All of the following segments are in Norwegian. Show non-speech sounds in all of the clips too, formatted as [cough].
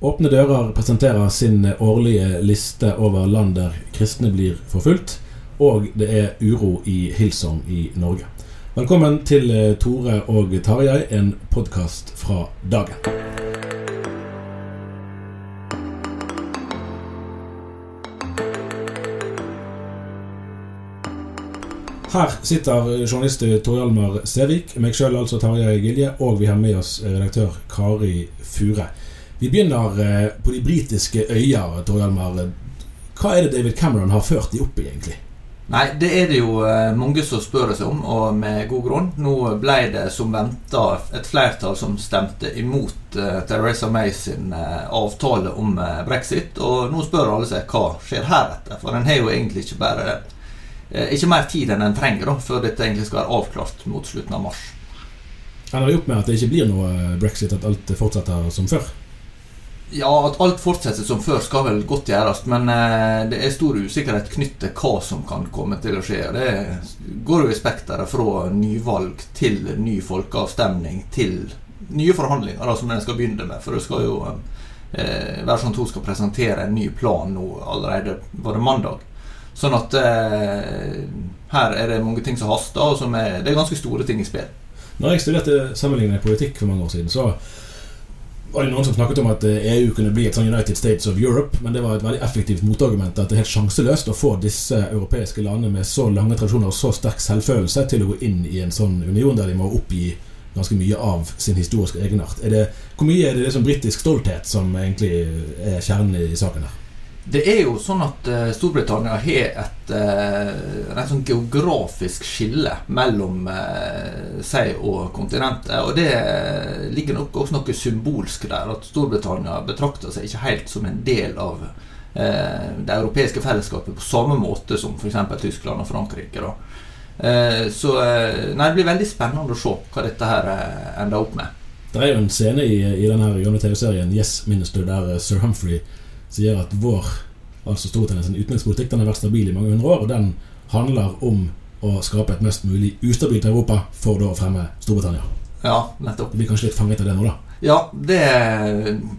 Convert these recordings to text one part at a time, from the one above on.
Åpne dører presenterer sin årlige liste over land der kristne blir forfulgt, og det er uro i Hilsong i Norge. Velkommen til eh, Tore og Tarjei, en podkast fra dagen. Her sitter journalist Tor Hjalmar Sevik, meg sjøl altså Tarjei Gilje, og vi har med oss redaktør Kari Fure. Vi begynner eh, på de britiske øyer, Torhjelmer. Hva er det David Cameron har ført de opp i, egentlig? Nei, det er det jo eh, mange som spør seg om, og med god grunn. Nå ble det som venta et flertall som stemte imot uh, Theresa May sin avtale om brexit. Og nå spør alle seg hva skjer heretter, for den har jo egentlig ikke bare ikke mer tid enn den trenger da, før dette egentlig skal være avklart mot slutten av mars. Ender det opp med at det ikke blir noe brexit, at alt fortsetter som før? Ja, at alt fortsetter som før skal vel godt gjøres, men eh, det er stor usikkerhet knyttet til hva som kan komme til å skje. Det går jo i spekteret fra nyvalg til ny folkeavstemning til nye forhandlinger, da, som en skal begynne med. For det skal jo eh, være sånn at hun skal presentere en ny plan nå allerede var det mandag. Sånn at eh, her er det mange ting som haster, og som er, det er ganske store ting i spill. Når jeg studerte sammenlignende politikk for mange år siden, så var det noen som snakket om at EU kunne bli et sånn United States of Europe, men det var et veldig effektivt motargument at det er helt sjanseløst å få disse europeiske landene med så lange tradisjoner og så sterk selvfølelse til å gå inn i en sånn union der de må oppgi ganske mye av sin historiske egenart. Det, hvor mye er det liksom britisk stolthet som egentlig er kjernen i saken her? Det er jo sånn at uh, Storbritannia har et, uh, sånn geografisk skille mellom uh, seg og kontinentet. Og det ligger nok også noe symbolsk der. At Storbritannia betrakter seg ikke helt som en del av det europeiske fellesskapet på samme måte som f.eks. Tyskland og Frankrike. Så nei, det blir veldig spennende å se hva dette her ender opp med. Det er jo en scene i, i denne gamle TV-serien Yes Minister der Sir Humphrey sier at vår altså Storbritannias utenrikspolitikk den har vært stabil i mange hundre år, og den handler om å skape et mest mulig ustabilt Europa for da å fremme Storbritannia. Ja, nettopp. Vi blir kanskje litt fanget av det nå, da? Ja, det,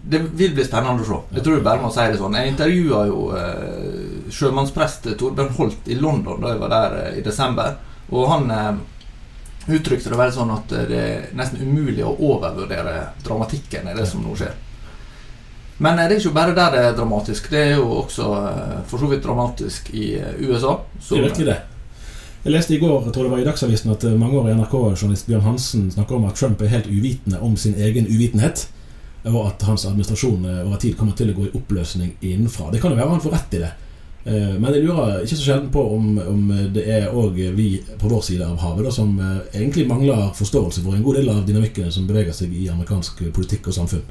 det vil bli spennende å se. Jeg tror jeg bare må si det sånn. Jeg intervjua jo eh, sjømannsprest Torbjørn Holt i London da jeg var der eh, i desember. Og han eh, uttrykte det vel sånn at det er nesten umulig å overvurdere dramatikken i det som nå skjer. Men eh, det er ikke bare der det er dramatisk. Det er jo også eh, for så vidt dramatisk i eh, USA. Så, det er virkelig det. Jeg leste i går jeg tror det var i Dagsavisen at mangeårig NRK-journalist Bjørn Hansen snakker om at Trump er helt uvitende om sin egen uvitenhet. Og at hans administrasjon over tid kommer til å gå i oppløsning innenfra. Det kan jo være han får rett i det. Men jeg lurer ikke så sjelden på om, om det er òg vi på vår side av havet da, som egentlig mangler forståelse for en god del av dynamikkene som beveger seg i amerikansk politikk og samfunn.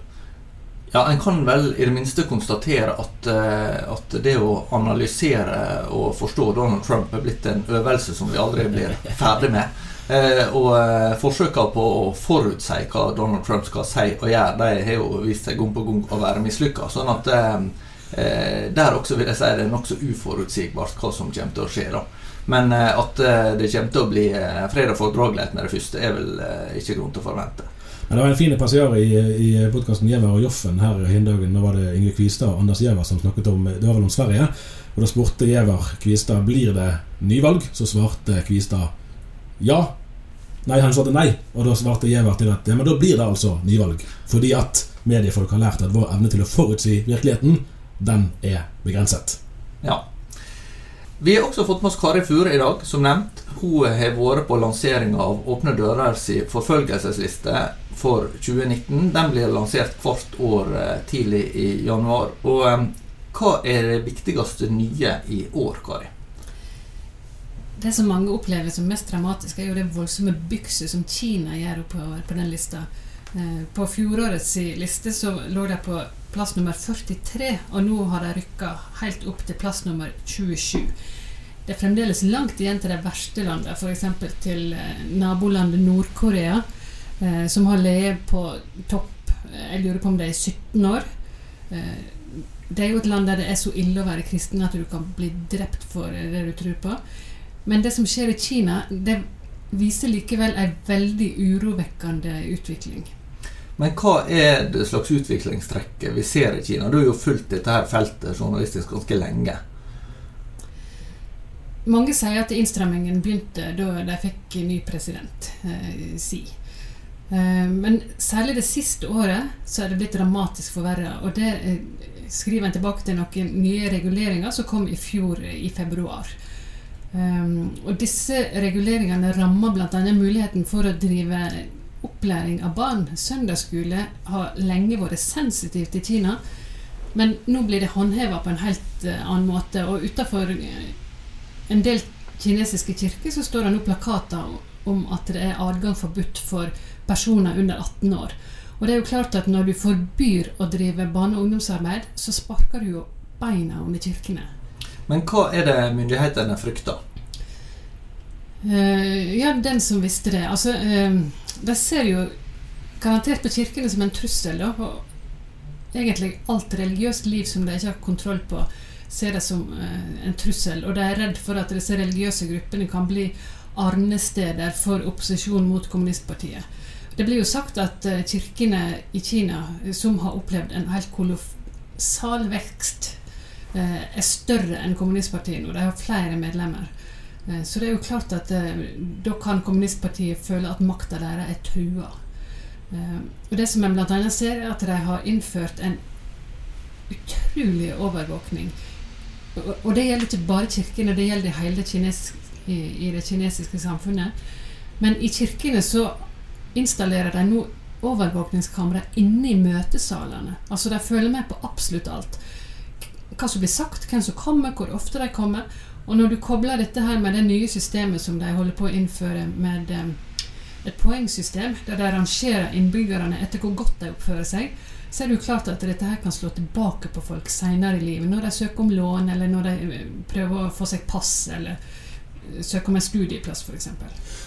Ja, En kan vel i det minste konstatere at, uh, at, det å analysere og forstå Donald Trump er blitt en øvelse som vi aldri blir ferdig med. Eh, og eh, forsøkene på å forutsi hva Donald Trump skal si og gjøre, de har jo vist seg gang på gang å være mislykka. Sånn at eh, eh, der også vil jeg si det er nokså uforutsigbart hva som kommer til å skje. da. Men eh, at eh, det kommer til å bli eh, fred og fordragelighet med det første, er vel eh, ikke grunn til å forvente. Men det var en fin passiar i, i podkasten 'Gjever og Joffen her i dagen. Da var det Yngve Kvistad og Anders Gjever som snakket om det var vel om Sverige. Og da spurte Gjever Kvistad blir det nyvalg. Så svarte Kvistad ja. Nei, han svarte nei. Og da svarte Gjever til at ja, men da blir det altså nyvalg. Fordi at mediefolk har lært at vår evne til å forutsi virkeligheten, den er begrenset. Ja. Vi har også fått med oss Kari Fure i dag, som nevnt. Hun har vært på lanseringa av Åpne dører si forfølgelsesliste for 2019. Den blir lansert hvert år eh, tidlig i januar. Og eh, hva er det viktigste nye i år, Kari? Det som mange opplever som mest dramatisk, er jo det voldsomme bykset som Kina gjør oppover på den lista. Eh, på fjorårets liste så lå de på plass nummer 43, og nå har de rykka helt opp til plass nummer 27. Det er fremdeles langt igjen til de verste landene, f.eks. til nabolandet Nord-Korea, eh, som har levd på topp eh, Jeg lurer på om det er 17 år. Eh, det er jo et land der det er så ille å være kristen at du kan bli drept for det du tror på. Men det som skjer i Kina, det viser likevel en veldig urovekkende utvikling. Men hva er det slags utviklingstrekket vi ser i Kina? Du har jo fulgt dette her feltet journalistisk ganske lenge. Mange sier at innstrammingen begynte da de fikk ny president, eh, Xi. Eh, men særlig det siste året så er det blitt dramatisk forverra. Og det eh, skriver en tilbake til noen nye reguleringer som kom i fjor eh, i februar. Um, og disse reguleringene rammer bl.a. muligheten for å drive opplæring av barn. Søndagsskole har lenge vært sensitivt i Kina, men nå blir det håndheva på en helt annen måte. Og utafor en del kinesiske kirker så står det nå plakater om at det er adgang forbudt for personer under 18 år. Og det er jo klart at Når du forbyr å drive barne- og ungdomsarbeid, så sparker du jo beina under kirkene. Men hva er det myndighetene frykter? Uh, ja, den som visste det. Altså, uh, De ser jo garantert på kirkene som en trussel. Da, og egentlig alt religiøst liv som de ikke har kontroll på, ser det som uh, en trussel. Og de er redd for at disse religiøse gruppene kan bli arnesteder for opposisjon mot kommunistpartiet. Det blir jo sagt at uh, kirkene i Kina, som har opplevd en helt kolossal vekst, uh, er større enn kommunistpartiet nå. De har flere medlemmer. Så det er jo klart at da kan kommunistpartiet føle at makta deres er trua. og det som en bl.a. ser, er at de har innført en utrolig overvåkning. Og, det gjelder ikke bare kirkene, det gjelder hele kinesisk, i, i det kinesiske samfunnet. Men i kirkene så installerer de nå overvåkningskamera inne i møtesalene. Altså De følger med på absolutt alt. Hva som blir sagt, hvem som kommer, hvor ofte de kommer. Og når du kobler dette her med det nye systemet som de holder på å innføre med um, et poengsystem, der de rangerer innbyggerne etter hvor godt de oppfører seg, så er det jo klart at dette her kan slå tilbake på folk senere i livet. Når de søker om lån, eller når de eh, prøver å få seg pass, eller søke om en studieplass, f.eks.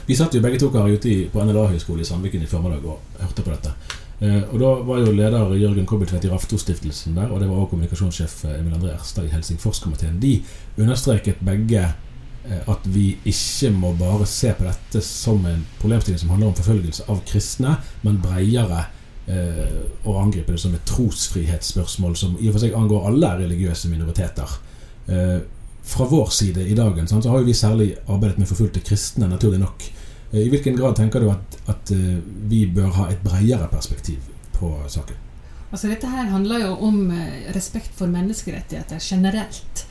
Vi satt jo begge to her ute på NLA-høgskole i Sandviken i formiddag og hørte på dette. Eh, og Da var jo leder Jørgen Kobbeltvedt i Raftostiftelsen der, og det var også kommunikasjonssjef eh, Emil André Erstad i Helsingforskomiteen. De understreket begge eh, at vi ikke må bare se på dette som en problemstilling som handler om forfølgelse av kristne, men bredere og angripe det som et trosfrihetsspørsmål som i og for seg angår alle religiøse minoriteter fra vår side i dagen så har vi særlig arbeidet med forfulgte kristne, naturlig nok. Eh, I hvilken grad tenker du at, at eh, vi bør ha et bredere perspektiv på saken? Altså Dette her handler jo om eh, respekt for menneskerettigheter generelt.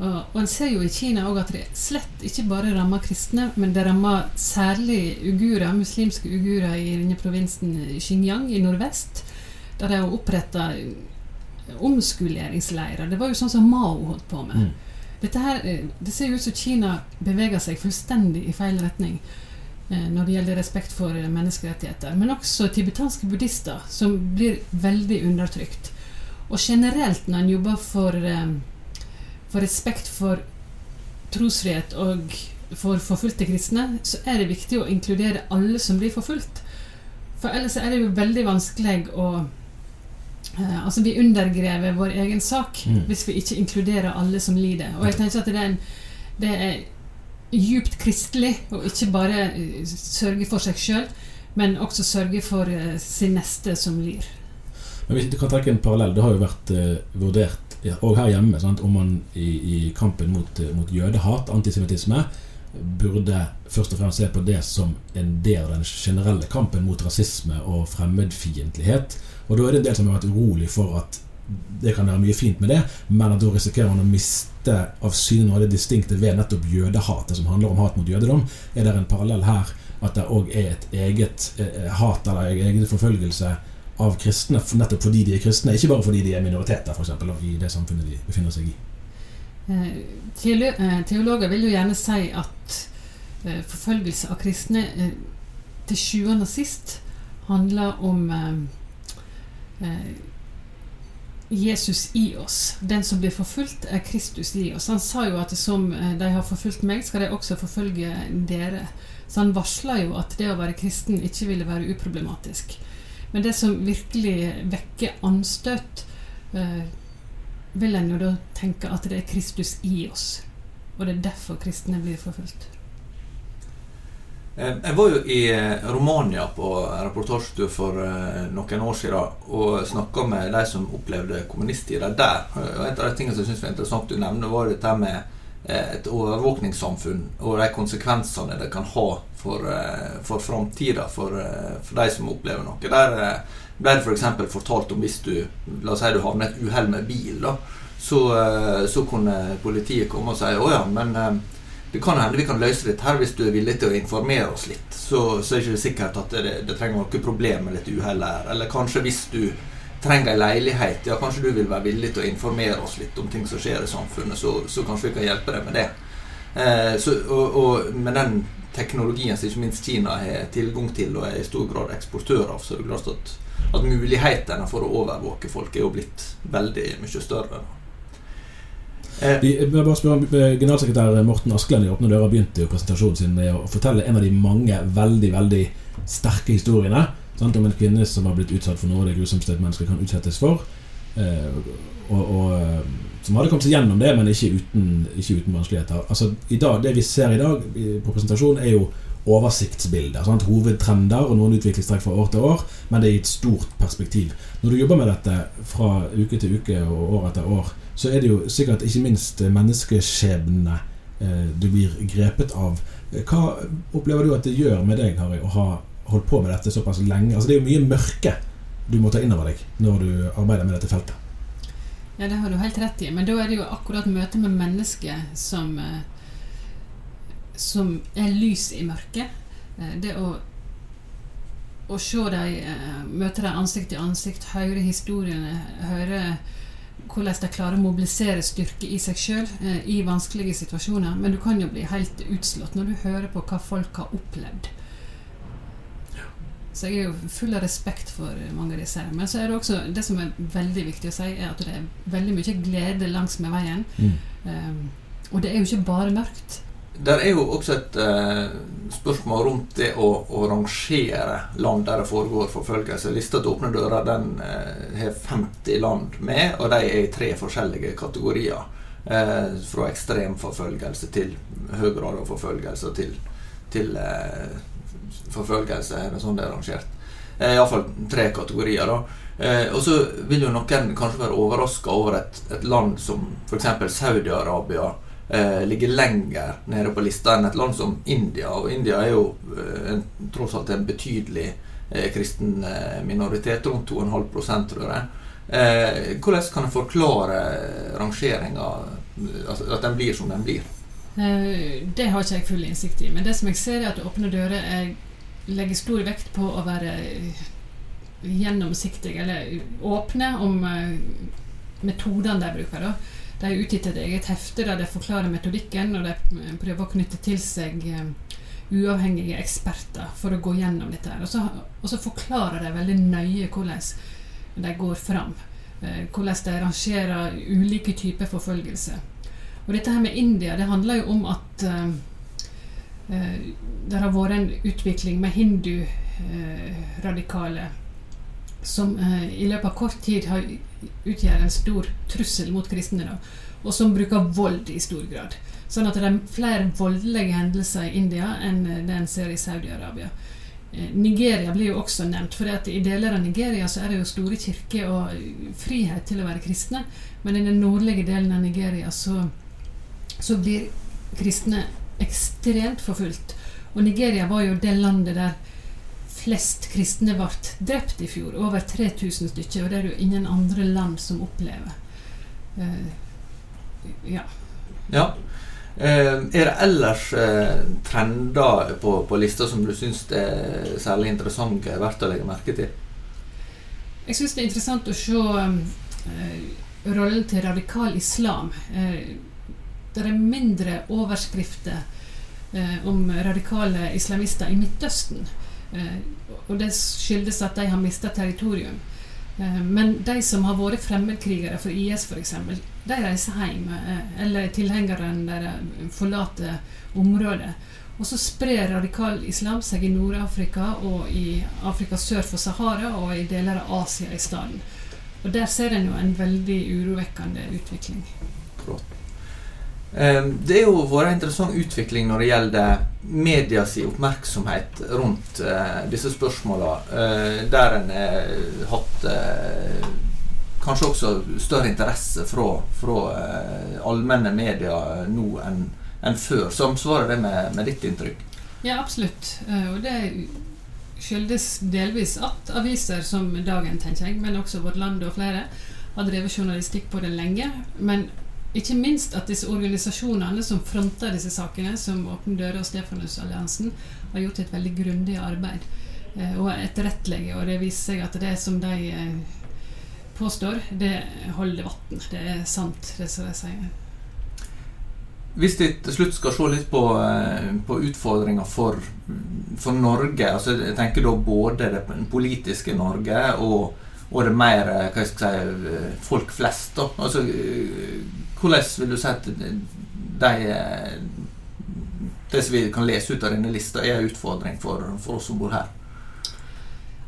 Og, og En ser jo i Kina også at det slett ikke bare rammer kristne, men det rammer særlig ugurer, muslimske ugurer i denne provinsen Xinjiang i nordvest, der de har oppretta omskoleringsleirer. Det var jo sånn som Mao holdt på med. Mm. Her, eh, det ser ut som Kina beveger seg fullstendig i feil retning eh, når det gjelder respekt for eh, menneskerettigheter. Men også tibetanske buddhister, som blir veldig undertrykt. Og generelt når en jobber for, for respekt for trosfrihet og for forfulgte kristne, så er det viktig å inkludere alle som blir forfulgt. For ellers er det jo veldig vanskelig å eh, Altså, vi undergrever vår egen sak Mm. hvis vi ikke inkluderer alle som lider. Og jeg tenker at det er, en, det er djupt kristelig å ikke bare eh, sørge for seg sjøl, men også sørge for eh, sin neste som lir. Men hvis du kan trekke en parallell. Det har jo vært eh, vurdert og her hjemme sant, om man i, i kampen mot, mot jødehat, antisemittisme, burde først og fremst se på det som en del av den generelle kampen mot rasisme og fremmedfiendtlighet. Og da er det en del som har vært urolig for at det kan være mye fint med det, men at da risikerer man å miste av syne noe av det distinkte ved nettopp jødehatet, som handler om hat mot jødedom. Er det en parallell her at det òg er et eget eh, hat eller en egen forfølgelse av kristne nettopp fordi de er kristne, ikke bare fordi de er minoriteter eksempel, i det samfunnet de befinner seg i? Eh, eh, Teologer vil jo gjerne si at eh, forfølgelse av kristne til sjuende og sist handler om Jesus i oss. Den som blir forfulgt, er Kristus i oss. Han sa jo at som de har forfulgt meg, skal de også forfølge dere. Så han varsla jo at det å være kristen ikke ville være uproblematisk. Men det som virkelig vekker anstøt, vil en jo da tenke at det er Kristus i oss. Og det er derfor kristne blir forfulgt. Eh, Jeg var jo i eh, Romania på reportasjetur for eh, noen år siden og snakka med de som opplevde kommunisttida der. Og En av de tingene som jeg synes var interessant du nevner, var dette med et overvåkningssamfunn og de konsekvensene det kan ha for, for for, for de som opplever noe. Der ble det f.eks. For fortalt om hvis du La oss si du havner i et uhell med bil, da, så, eh, så kunne politiet komme og si å ja, men eh, det kan hende vi kan løse dette her hvis du er villig til å informere oss litt. Så, så er det ikke sikkert at det, det trenger noe problem med dette uhellet her. Eller kanskje hvis du trenger en leilighet, ja, kanskje du vil være villig til å informere oss litt om ting som skjer i samfunnet, så, så kanskje vi kan hjelpe deg med det. Eh, så, og, og med den teknologien som ikke minst Kina har tilgang til og er i stor grad eksportør av, så er det klart at, at mulighetene for å overvåke folk er jo blitt veldig mye større. Eh, vil bare spørre, eh, Generalsekretær Morten Askeland i Åpne dører begynte jo presentasjonen sin med å fortelle en av de mange veldig veldig sterke historiene sant, om en kvinne som har blitt utsatt for noe av det grusomste et menneske kan utsettes for. Eh, og, og, eh, som hadde kommet seg gjennom det, men ikke uten, ikke uten vanskeligheter. Altså, i dag, Det vi ser i dag på presentasjonen, er jo oversiktsbilder. Sant? Hovedtrender og noen utviklingstrekk fra år til år, men det er i et stort perspektiv. Når du jobber med dette fra uke til uke og år etter år, så er det jo sikkert ikke minst menneskeskjebnene eh, du blir grepet av. Hva opplever du at det gjør med deg, Harry, å ha holdt på med dette såpass lenge? Altså Det er jo mye mørke du må ta inn over deg når du arbeider med dette feltet. Ja, det har du helt rett i. Men da er det jo akkurat møtet med mennesker som eh, Som er lys i mørket. Eh, Det å å se dem, eh, møte dem ansikt til ansikt, høre historiene, høre hvordan de klarer å mobilisere styrke i seg sjøl eh, i vanskelige situasjoner. Men du kan jo bli helt utslått når du hører på hva folk har opplevd. Så jeg er jo full av respekt for mange av disse. Men så er det også det som er veldig viktig å si, er at det er veldig mye glede langs med veien. Mm. Um, og det er jo ikke bare mørkt. Der er jo også et uh, spørsmål rundt det å, å rangere land der det foregår forfølgelse. Lista til Åpne dører den eh, har 50 land med, og de er i tre forskjellige kategorier. Uh, fra ekstrem forfølgelse til høy grad av forfølgelse til, til forfølgelse, er det sånn det er rangert. Eh, Iallfall tre kategorier. da. Eh, og så vil jo noen kanskje være overraska over et, et land som f.eks. Saudi-Arabia eh, ligger lenger nede på lista enn et land som India. Og India er jo eh, en, tross alt en betydelig eh, kristen eh, minoritet, rundt 2,5 tror jeg. Eh, hvordan kan en forklare rangeringa, altså at den blir som den blir? Eh, det har ikke jeg full innsikt i. Men det som jeg ser, er at Åpne dører er, legger stor vekt på å være eh, gjennomsiktige, eller åpne om eh, metodene de bruker. da. De har utgitt et eget hefte der de forklarer metodikken, og de eh, prøver å knytte til seg eh, uavhengige eksperter for å gå gjennom dette. her. Og så, og så forklarer de veldig nøye hvordan de går fram. eh, Hvordan de rangerer ulike typer forfølgelse. Og dette her med India, det handler jo om at Eh, det har vært en utvikling med hindu-radikale som eh, i løpet av kort tid har, utgjør en stor trussel mot kristne, da, og som bruker vold i stor grad. Sånn at det er flere voldelige hendelser i India enn det en ser i Saudi-Arabia. Eh, Nigeria blir jo også nevnt, for i deler av Nigeria så er det jo store kirker og frihet til å være kristne, men i den nordlige delen av Nigeria så, så blir kristne ekstremt forfulgt. Og Nigeria var jo det landet der flest kristne ble drept i fjor. Over 3000 stykker. Og det er det jo ingen andre land som opplever. Uh, ja. ja. Uh, er det ellers uh, trender på, på lista som du syns er særlig interessante, verdt å legge merke til? Jeg syns det er interessant å se rollen til radikal islam. det er mindre overskrifter om radikale islamister i Midtøsten. Eh, og det skyldes at de har mista territorium. Eh, men de som har vært fremmedkrigere for IS f.eks., de reiser hjem. Eh, eller tilhengerne der forlater området. Og så sprer radikal islam seg i Nord-Afrika og i Afrika sør for Sahara og i deler av Asia i stedet. Og der ser en jo en veldig urovekkende utvikling. Flott. Ehm, det er jo vært en interessant utvikling når det gjelder medias oppmerksomhet rundt uh, disse spørsmåla, uh, der en har hatt uh, kanskje også større interesse fra, fra allmenne medier nå enn en før. Samsvarer det med, med, ditt inntrykk? Ja, absolutt. og det skyldes delvis at aviser som Dagen, tenker jeg, men også Vårt Land og flere, har drevet journalistikk på det lenge. Men ikke minst at disse organisasjonene som fronter disse sakene, som Åpne dører og Stefanusalliansen, har gjort et veldig grundig arbeid eh, og etterrettelige. Og det viser seg at det som de eh, påstår, det holder vann. Det er sant, det som de sier. Hvis vi til slutt skal se litt på, eh, på utfordringer for, for, Norge altså Jeg tenker da både det politiske Norge og, og det mer hva skal jeg si, folk flest. da, altså hvordan vil du at de, det som vi kan lese ut av denne lista, er en utfordring for, for oss som bor her?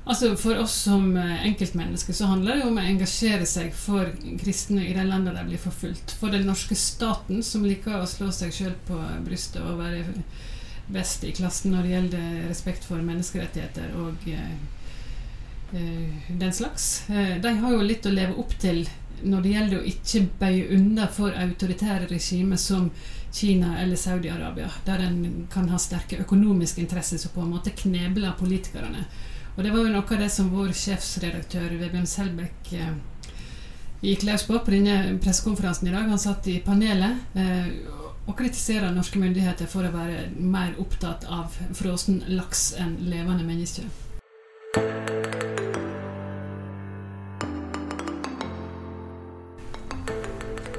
Altså For oss som enkeltmennesker så handler det jo om å engasjere seg for kristne i de landene de blir forfulgt. For den norske staten, som liker å slå seg sjøl på brystet og være best i klassen når det gjelder respekt for menneskerettigheter og eh, eh den slags. Eh, de har jo litt å leve opp til når det gjelder å ikke bøye unna for autoritære regimer som Kina eller Saudi-Arabia, der en kan ha sterke økonomiske interesser som på en måte knebler politikerne. Og Det var jo noe av det som vår sjefsredaktør Vebjørn Selbekk eh, gikk løs på på denne pressekonferansen i dag. Han satt i panelet eh, og kritiserer norske myndigheter for å være mer opptatt av frossen laks enn levende mennesker.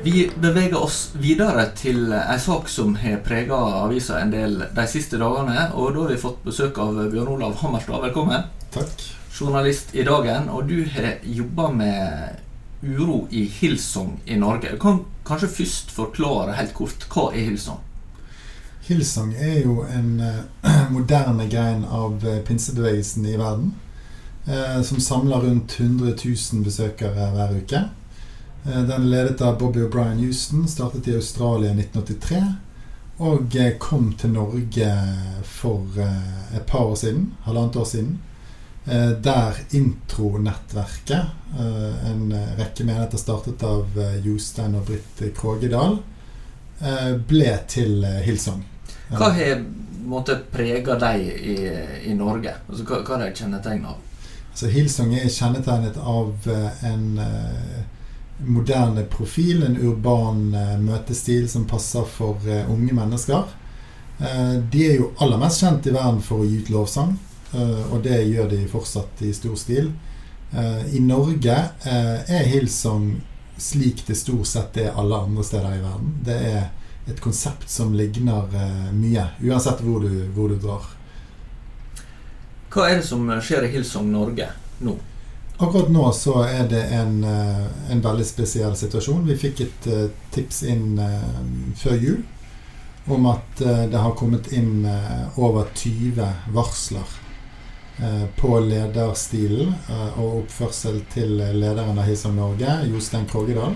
Vi beveger oss videre til en sak som har prega avisa en del de siste dagene. Og da har vi fått besøk av Bjørn Olav Hammerstad. Velkommen. Takk. Journalist i Dagen. Og du har jobba med uro i Hilsong i Norge. Du kan kanskje først forklare helt kort hva er Hilsong? Hilsong er jo en uh, [clears throat] moderne grein av uh, pinsebevegelsen i verden. Uh, som samler rundt 100 000 besøkere hver uke. Eh, den ledet av Bobby O'Brien Houston, startet i Australia i 1983. Og eh, kom til Norge for eh, et par år siden, halvannet år siden. Der intronettverket, en rekke menigheter startet av Jostein og Britt Krogedal, ble til Hillsong. Hva har prega deg i, i Norge? Altså, hva, hva er det kjennetegn av? Altså, Hillsong er kjennetegnet av en moderne profil, en urban uh, møtestil som passer for uh, unge mennesker. Uh, de er jo aller mest kjent i verden for å gi ut lovsang, og det gjør de fortsatt i stor stil. I Norge er Hillsong slik det stort sett er alle andre steder i verden. Det er et konsept som ligner mye, uansett hvor du, hvor du drar. Hva er det som skjer i Hillsong Norge nå? Akkurat nå så er det en, en veldig spesiell situasjon. Vi fikk et uh, tips inn uh, før jul om at eh, det har kommet inn eh, over 20 varsler eh, på lederstilen eh, og oppførsel til lederen av Hillsong Norge, Jostein Krogedal.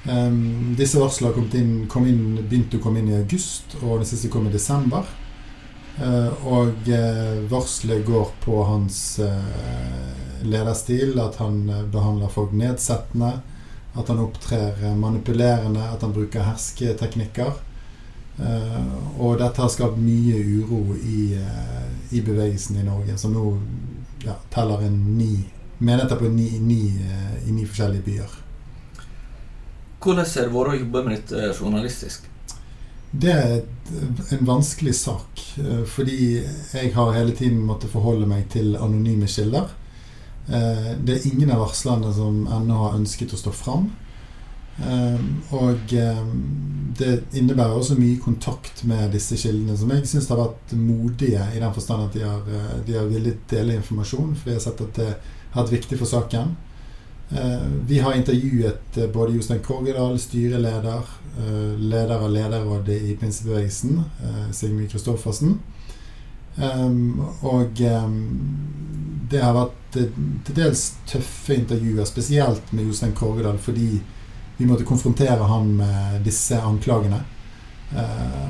Um, disse varslene kom inn, kom inn, begynte å komme inn i august, og den siste kom i desember. Og varselet går på hans lederstil, at han behandler folk nedsettende, at han opptrer manipulerende, at han bruker hersketeknikker. og dette har skapt mye uro i, i, bevegelsen i Norge, som nå ja, teller en ni menigheter på ni, ni, i ni forskjellige byer. Hvordan har det vært å jobbe med dette journalistisk? Det er en vanskelig sak. Eh, fordi jeg har hele tiden måttet forholde meg til anonyme kilder. Eh, det er ingen av varslerne som ennå har ønsket å stå fram. Eh, og det innebærer også mye kontakt med disse kildene, som jeg syns har vært modige i den forstand at de har, de har villet dele informasjon, fordi jeg har sett at det har vært viktig for saken. Eh, vi har intervjuet eh, både Jostein Krogedal, styreleder, eh, leder av lederrådet i pinsebevegelsen, Sigmund Kristoffersen. Og det har vært til dels tøffe intervjuer, spesielt med Jostein Korgedal, fordi vi måtte konfrontere han med disse anklagene.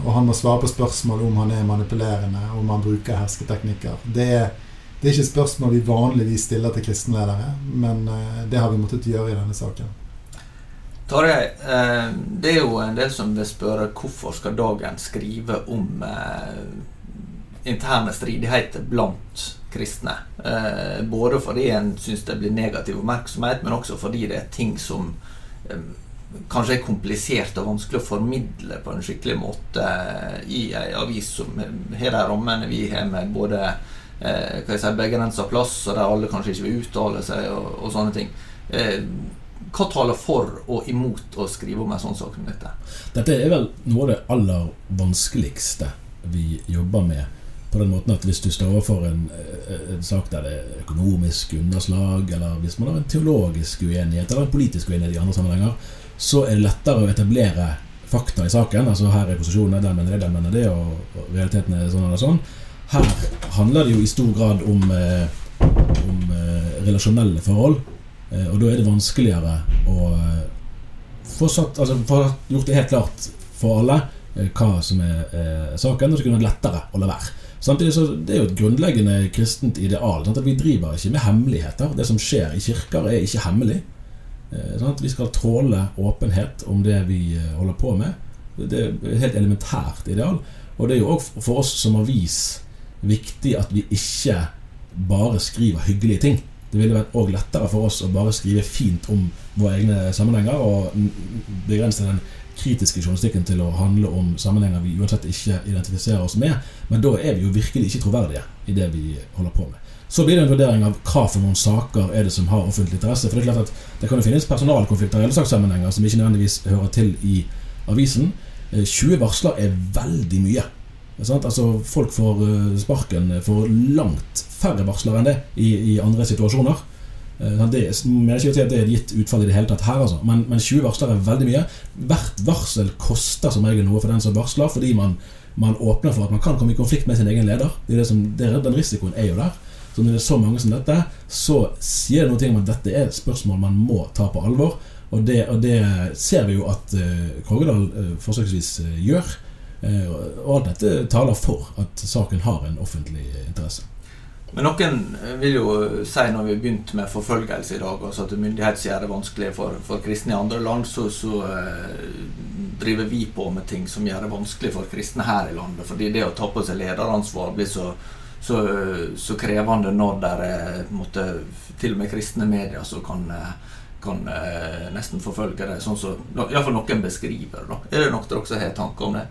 Og han må svare på spørsmål om han er manipulerende, om han bruker hersketeknikker. Det er det er ikke spørsmål vi vanligvis stiller til kristenledere, men eh, det har vi måttet gjøre i denne saken. Tarjei, eh, det er jo en del som vil spørre hvorfor skal Dagen skrive om eh, interne stridigheter blant kristne. Både fordi en syns det blir negativ oppmerksomhet, men også fordi det er ting som kanskje er komplisert og vanskelig å formidle på en skikkelig måte i ei avis som har de rammene vi har med både eh, hva jeg sier, begrensa plass, og der alle kanskje ikke vil uttale seg, og, og sånne ting. Eh, hva taler for og imot å skrive om en sånn sak som dette? Dette er vel noe av det aller vanskeligste vi jobber med. På den måten at Hvis du står overfor en, eh, en, sak der det er økonomisk underslag, eller hvis man har en teologisk uenighet eller en politisk uenighet i andre sammenhenger, så er det lettere å etablere fakta i saken. Altså Her er posisjonene, den mener det, den mener det, og, realiteten er sånn eller sånn. Her handler det jo i stor grad om, eh, om eh, relasjonelle forhold. Og da er det vanskeligere å få, satt, altså, få gjort det helt klart for alle hva som er saken, og så kunne det lettere å la være. Samtidig så Det er jo et grunnleggende kristent ideal. Sant? at Vi driver ikke med hemmeligheter. Det som skjer i kirker, er ikke hemmelig. Sant? Vi skal tåle åpenhet om det vi holder på med. Det er et helt elementært ideal. Og det er jo òg for oss som avis viktig at vi ikke bare skriver hyggelige ting. Det ville vært òg lettere for oss å bare skrive fint om våre egne sammenhenger og begrense den kritiske journalistikken til å handle om sammenhenger vi uansett ikke identifiserer oss med. Men da er vi jo virkelig ikke troverdige i det vi holder på med. Så blir det en vurdering av hva for noen saker er det som har offentlig interesse. For Det er klart at det kan jo finnes personalkonflikter i alle slags sammenhenger som ikke nødvendigvis hører til i avisen. 20 eh, varsler er veldig mye. Altså, folk får eh, sparken for langt færre varsler enn det i, i andre situasjoner. Eh, jeg mener ikke at det er et gitt utfall i det hele tatt her, altså. men, men 20 varsler er veldig mye. Hvert varsel koster som regel noe for den som varsler, fordi man, man åpner for at man kan komme i konflikt med sin egen leder. Det er det som, det er, den risikoen er jo der. Så når det er så mange som dette, så sier det noe om at dette er spørsmål man må ta på alvor. Og det, og det ser vi jo at uh, Krogedal uh, forsøksvis uh, gjør. Uh, og alt dette taler for at saken har en offentlig interesse. Men noen vil jo si når vi har begynt med forfølgelse i dag, altså at myndigheter gjør det vanskelig for, for, kristne i andre land, så, så eh, driver vi på med ting som gjør det vanskelig for kristne her i landet. Fordi det å ta på seg lederansvar blir så, så, så krevende når det er måtte, til og med kristne medier som kan, kan eh, nesten forfølge det, sånn som iallfall noen beskriver det. Er det noe dere også har tanker om det?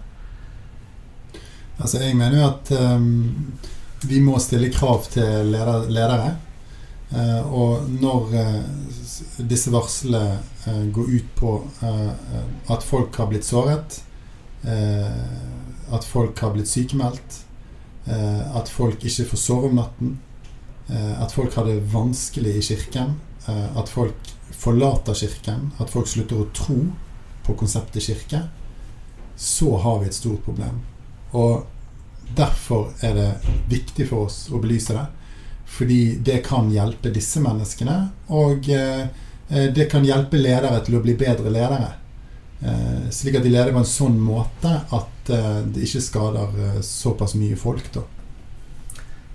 Altså, jeg mener jo at um, vi må stille krav til leder, ledere. Uh, og når uh, disse varslene uh, går ut på at folk har blitt såret, at folk har blitt sykemeldt, at folk ikke får sove om natten, at folk har det vanskelig i kirken, at folk forlater kirken, at folk slutter å tro på konseptet kirke, så har vi et stort problem. Og derfor er det viktig for oss å belyse det. Fordi det kan hjelpe disse menneskene, og eh, det kan hjelpe ledere til å bli bedre ledere. Eh, slik at de leder på en sånn måte at eh, det ikke skader såpass mye folk. da.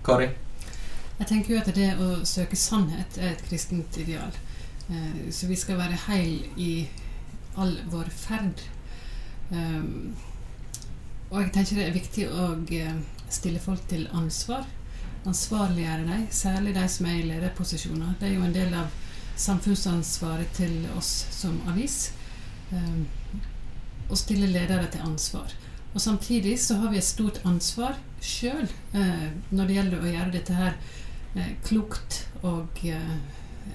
Kari? Jeg tenker jo at det å søke sannhet er et kristent ideal. Eh, så vi skal være heil i all vår ferd. Og jeg tenker det er viktig å eh, stille folk til ansvar. Ansvarliggjøre dem, særlig de som er i lederposisjoner. Det er jo en del av samfunnsansvaret til oss som avis. Um, å stille ledere til ansvar. Og samtidig så har vi et stort ansvar sjøl eh, når det gjelder å gjøre dette her eh, klokt og eh,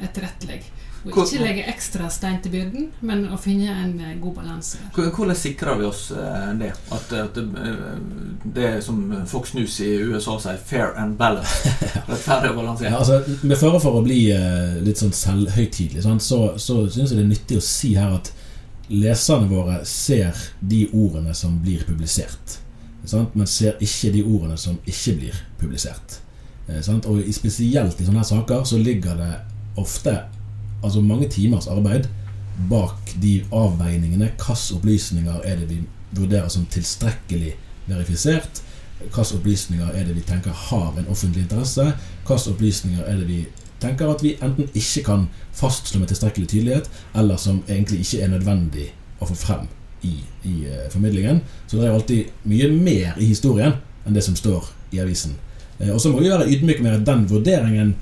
etterrettelig. Og ikke legge ekstra stein til byrden, men å finne en eh, god balanse. Hvordan sikrer vi oss eh, det? At, at det, eh, det som Fox News i USA sier 'fair and balance'. [laughs] Rettferdig og balansert. Ja, altså, med fare for å bli eh, litt sånn selvhøytidelig, så, så syns jeg det er nyttig å si her at leserne våre ser de ordene som blir publisert, sant? men ser ikke de ordene som ikke blir publisert. Eh, sant? Og spesielt i sånne saker så ligger det ofte altså mange timers arbeid bak de avveiningene. Hvilke opplysninger er det vi vurderer som tilstrekkelig verifisert? Hvilke opplysninger er det vi tenker har en offentlig interesse? Hvilke opplysninger er det vi tenker at vi enten ikke kan fastslå med tilstrekkelig tydelighet, eller som egentlig ikke er nødvendig å få frem i, i uh, formidlingen. Så det er alltid mye mer i historien enn det som står i avisen. Uh, og så må vi være ydmyke med at den vurderingen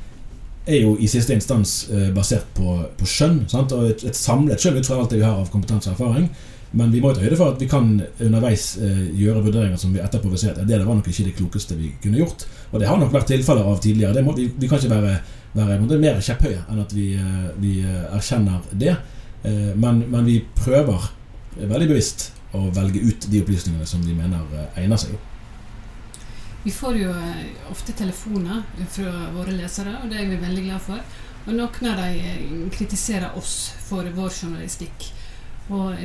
er jo i siste instans uh, basert på, på skjønn. Sant? Og et, et samlet skjønn ut fra alt det vi har av kompetanse og erfaring. Men vi må ta høyde for at vi kan underveis eh, gjøre vurderinger som vi etterpå vil se at det var nok ikke det klokeste vi kunne gjort. Og det har nok vært tilfeller av tidligere. Må, vi, vi, kan ikke være være mer kjepphøye enn at vi, eh, vi eh, erkjenner det. Eh, men, men, vi prøver veldig bevisst å velge ut de opplysningene som de mener egner seg. Vi får jo ofte telefoner fra våre lesere, og det er vi veldig glad for. Og noen av dem kritiserer oss for vår journalistikk. Og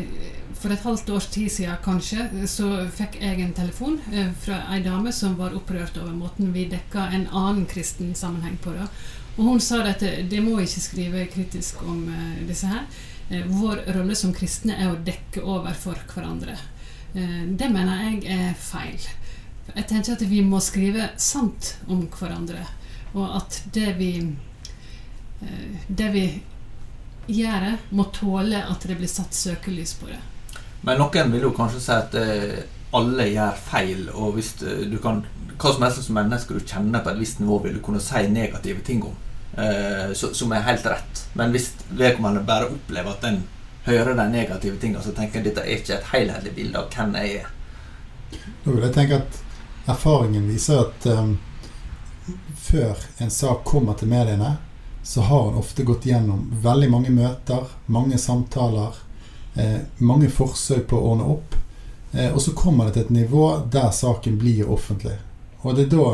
For et halvt års tid siden kanskje, så fikk jeg en telefon fra ei dame som var opprørt over måten vi dekka en annen kristen sammenheng på. det. Og hun sa at det må ikke skrive kritisk om disse her. Vår rolle som kristne er å dekke over for hverandre. Det mener jeg er feil. Jeg tenker at vi må skrive sant om hverandre, og at det vi det vi gjør, må tåle at det blir satt søkelys på det. Men noen vil jo kanskje si at alle gjør feil, og hvis du kan hva som helst som menneske du kjenner på et visst nivå, vil du kunne si negative ting om. Eh, som er helt rett. Men hvis vedkommende bare opplever at en hører de negative tingene, så tenker en dette er ikke et helhetlig bilde av hvem jeg er. Da vil jeg tenke at erfaringen viser at um, før en sak kommer til mediene, så har en ofte gått gjennom veldig mange møter, mange samtaler, eh, mange forsøk på å ordne opp. Eh, og så kommer det til et nivå der saken blir offentlig. Og det er da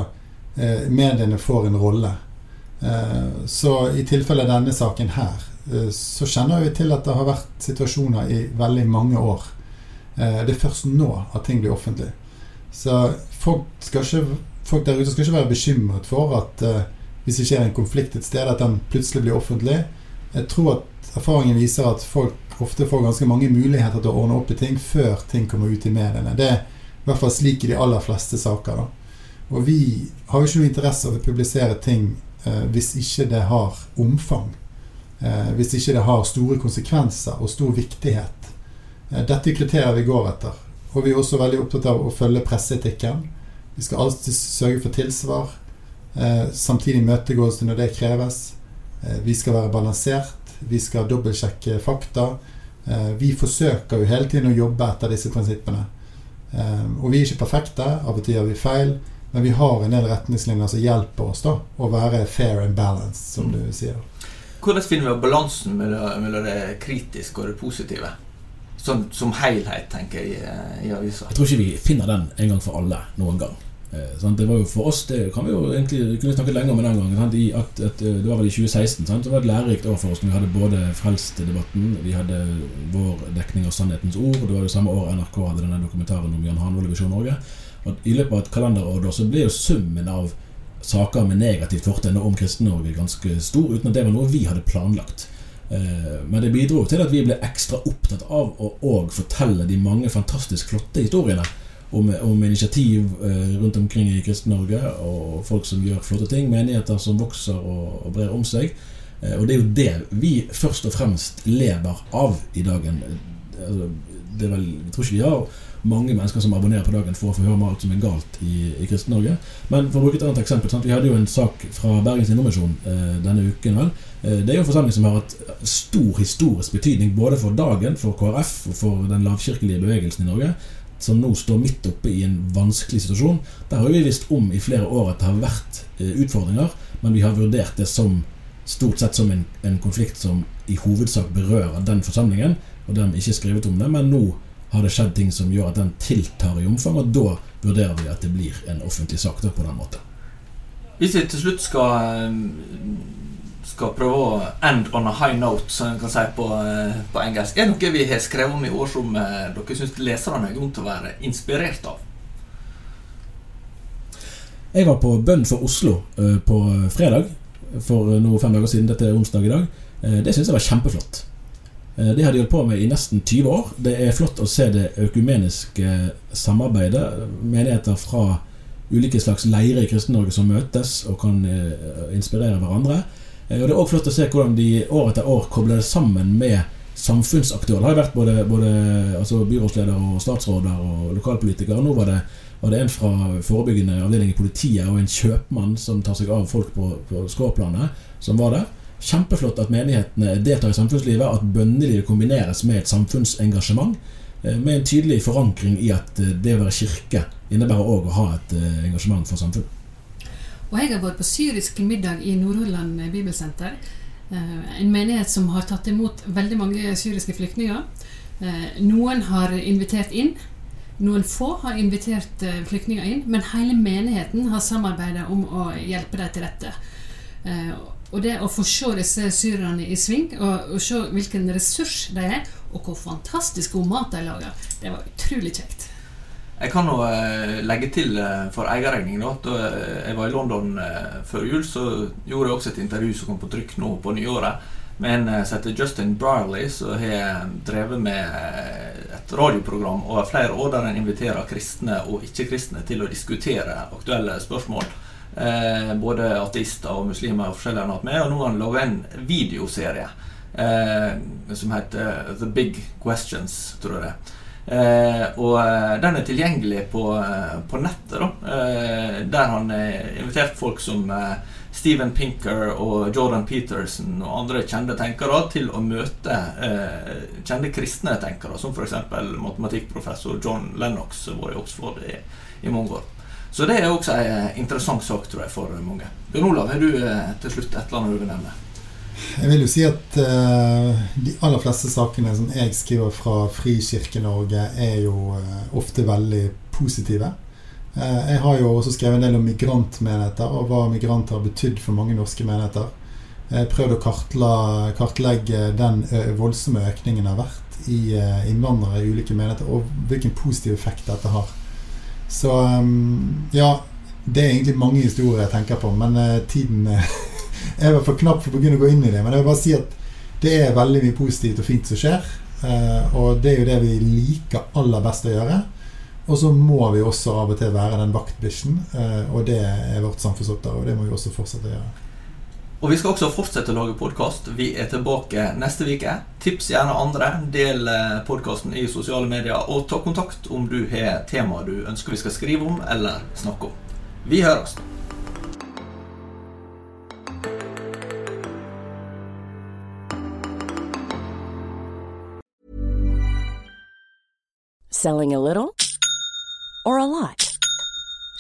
eh, mediene får en rolle. Eh, så i tilfelle denne saken her, eh, så kjenner vi til at det har vært situasjoner i veldig mange år. Eh, det er først nå at ting blir offentlig. Så folk, ikke, folk der ute skal ikke være bekymret for at hvis det skjer en konflikt et sted, at den plutselig blir offentlig. Jeg tror at erfaringen viser at folk ofte får ganske mange muligheter til å ordne opp i ting før ting kommer ut i mediene. Det er i hvert fall slik i de aller fleste saker. da. Og vi har jo ikke noe interesse av å publisere ting uh, hvis ikke det har omfang. Eh, hvis ikke det har store konsekvenser og stor viktighet. Eh, dette er kriteriet vi går etter. Og vi er også veldig opptatt av å følge presseetikken. Vi skal alltid sørge for tilsvar. Eh, samtidig imøtegåelse når det kreves. Eh, vi skal være balansert. Vi skal dobbeltsjekke fakta. Eh, vi forsøker jo hele tiden å jobbe etter disse prinsippene. Og vi er ikke perfekte. Av og til gjør vi feil. Men vi har en del retningslinjer som hjelper oss da å være fair and balanced, som du sier. Hvordan finner vi balansen mellom det kritiske og det positive? Sånn, som helhet, tenker jeg, i, i avisa. Jeg tror ikke vi finner den en gang for alle noen gang. Eh? Det var jo For oss det kan vi jo egentlig kunne snakke lenger om den gangen. Sant? I at, at, eh, det var vel i 2016. Sant? Det var et lærerikt år for oss. når Vi hadde både Frelst-debatten, vi hadde vår dekning av Sannhetens ord. Det var jo samme år NRK hadde denne dokumentaren om Jan Hanvold i Visjon Norge. Og I løpet av et kalenderår da, så ble jo summen av saker med negativt fortegn om Kristen-Norge ganske stor, uten at det var noe vi hadde planlagt. Eh, men det bidro til at vi ble ekstra opptatt av å fortelle de mange fantastisk flotte historiene om, om initiativ eh, rundt omkring i Kristen-Norge, og folk som gjør flotte ting, menigheter som vokser og, og brer om seg. Eh, og det er jo det vi først og fremst lever av i dagen. Altså, det er vel, jeg tror ikke vi har mange mennesker som abonnerer på dagen for å få høre om alt som er galt i, i Kristen-Norge. Men for å bruke et annet eksempel sant? Vi hadde jo en sak fra Bergens Indremisjon eh, denne uken. vel eh, Det er jo en forsamling som har hatt stor historisk betydning både for dagen, for KrF og for den lavkirkelige bevegelsen i Norge som nå står midt oppe i en vanskelig situasjon. Der har vi visst om i flere år at det har vært eh, utfordringer, men vi har vurdert det som stort sett som en, en konflikt som i hovedsak berører den forsamlingen, og dermed ikke skrevet om det. Men nå har det skjedd ting som gjør at den tiltar i omfang, og da vurderer vi at det blir en offentlig sak da, på den måten. Hvis vi til slutt skal eh, skal prøve å end on a high note, som en kan si på, eh, på, engelsk. Er det noe vi har skrevet om i år som eh, dere syns leserne er grunn til å være inspirert av? Jeg var på Bønn for Oslo på fredag for noe fem dager siden. Dette er onsdag i dag. Det syns jeg var kjempeflott. Uh, det har de holdt på med i nesten 20 år. Det er flott å se det økumeniske samarbeidet. Menigheter fra ulike slags leirer i Kristen-Norge som møtes og kan inspirere hverandre. Eh, og Det er òg flott å se hvordan de år etter år kobler det sammen med samfunnsaktører. Det har vært både, både altså byrådsledere og statsråder og lokalpolitikere. Nå var det, var det, en fra forebyggende avdeling i politiet og en kjøpmann som tar seg av folk på, på skråplanet, som var der. Kjempeflott at menighetene deltar i samfunnslivet, at bønnelivet kombineres med et samfunnsengasjement. Eh, med en tydelig forankring i at eh, det å være kirke innebærer òg å ha et engasjement for samfunn. Og jeg har vært på syrisk middag i Nordhordland bibelsenter. Eh, en menighet som har tatt imot veldig mange syriske flyktninger. Eh, noen har invitert inn. Noen få har invitert eh, flyktninger inn, men hele menigheten har samarbeidet om å hjelpe dem til rette. Og det å få se disse syrerne i sving, og, og se hvilken ressurs de er, og hvor fantastisk god mat de lager, det var utrolig kjekt. Jeg kan nå eh, legge til eh, for eierregning at da eh, jeg var i London før jul, så gjorde jeg også et intervju som kom på trykk nå på nyåret, med en som heter Justin Brierley, som har drevet med et radioprogram over flere år der en inviterer kristne og ikke-kristne til å diskutere aktuelle spørsmål. Både ateister og muslimer og forskjellige har hatt med, og nå har han laga en videoserie som heter The Big Questions, tror jeg det. Eh, og eh, den er tilgjengelig på, eh, på nettet, da, eh, der han har invitert folk som eh, Steven Pinker og Jordan Peterson og andre kjente tenkere til å møte eh, kjente kristne tenkere, som f.eks. matematikkprofessor John Lennox, som var i Oxford i, i mange år. Så det er også en interessant sak, tror jeg, for mange. Bjørn Olav, har du til slutt et eller annet du vil nevne? Jeg vil jo si at uh, de aller fleste sakene som jeg skriver fra Frikirke-Norge, er jo uh, ofte veldig positive. Uh, jeg har jo også skrevet en del om migrantmenigheter, og hva migranter har betydd for mange norske menigheter. Jeg prøvde å kartla, kartlegge den voldsomme økningen har vært i innvandrere i ulike menigheter, og hvilken positiv effekt dette har. Så um, ja, det er egentlig mange historier jeg tenker på, men tiden [laughs] er vel for knapp for å begynne å gå inn i det. Men jeg vil bare si at det er veldig mye positivt og fint som skjer. Uh, og det er jo det vi liker aller best å gjøre. Og så må vi også av og til være den vaktbikkjen. Og det er vårt samfunnsoppdrag, og det må vi også fortsette å gjøre. Og vi skal også fortsette å lage podkast. Vi er tilbake neste uke. Tips gjerne andre. Del eh, podkasten i sosiale medier, og ta kontakt om du har temaer du ønsker vi skal skrive om eller snakke om. Vi høres. Selling a little or a lot?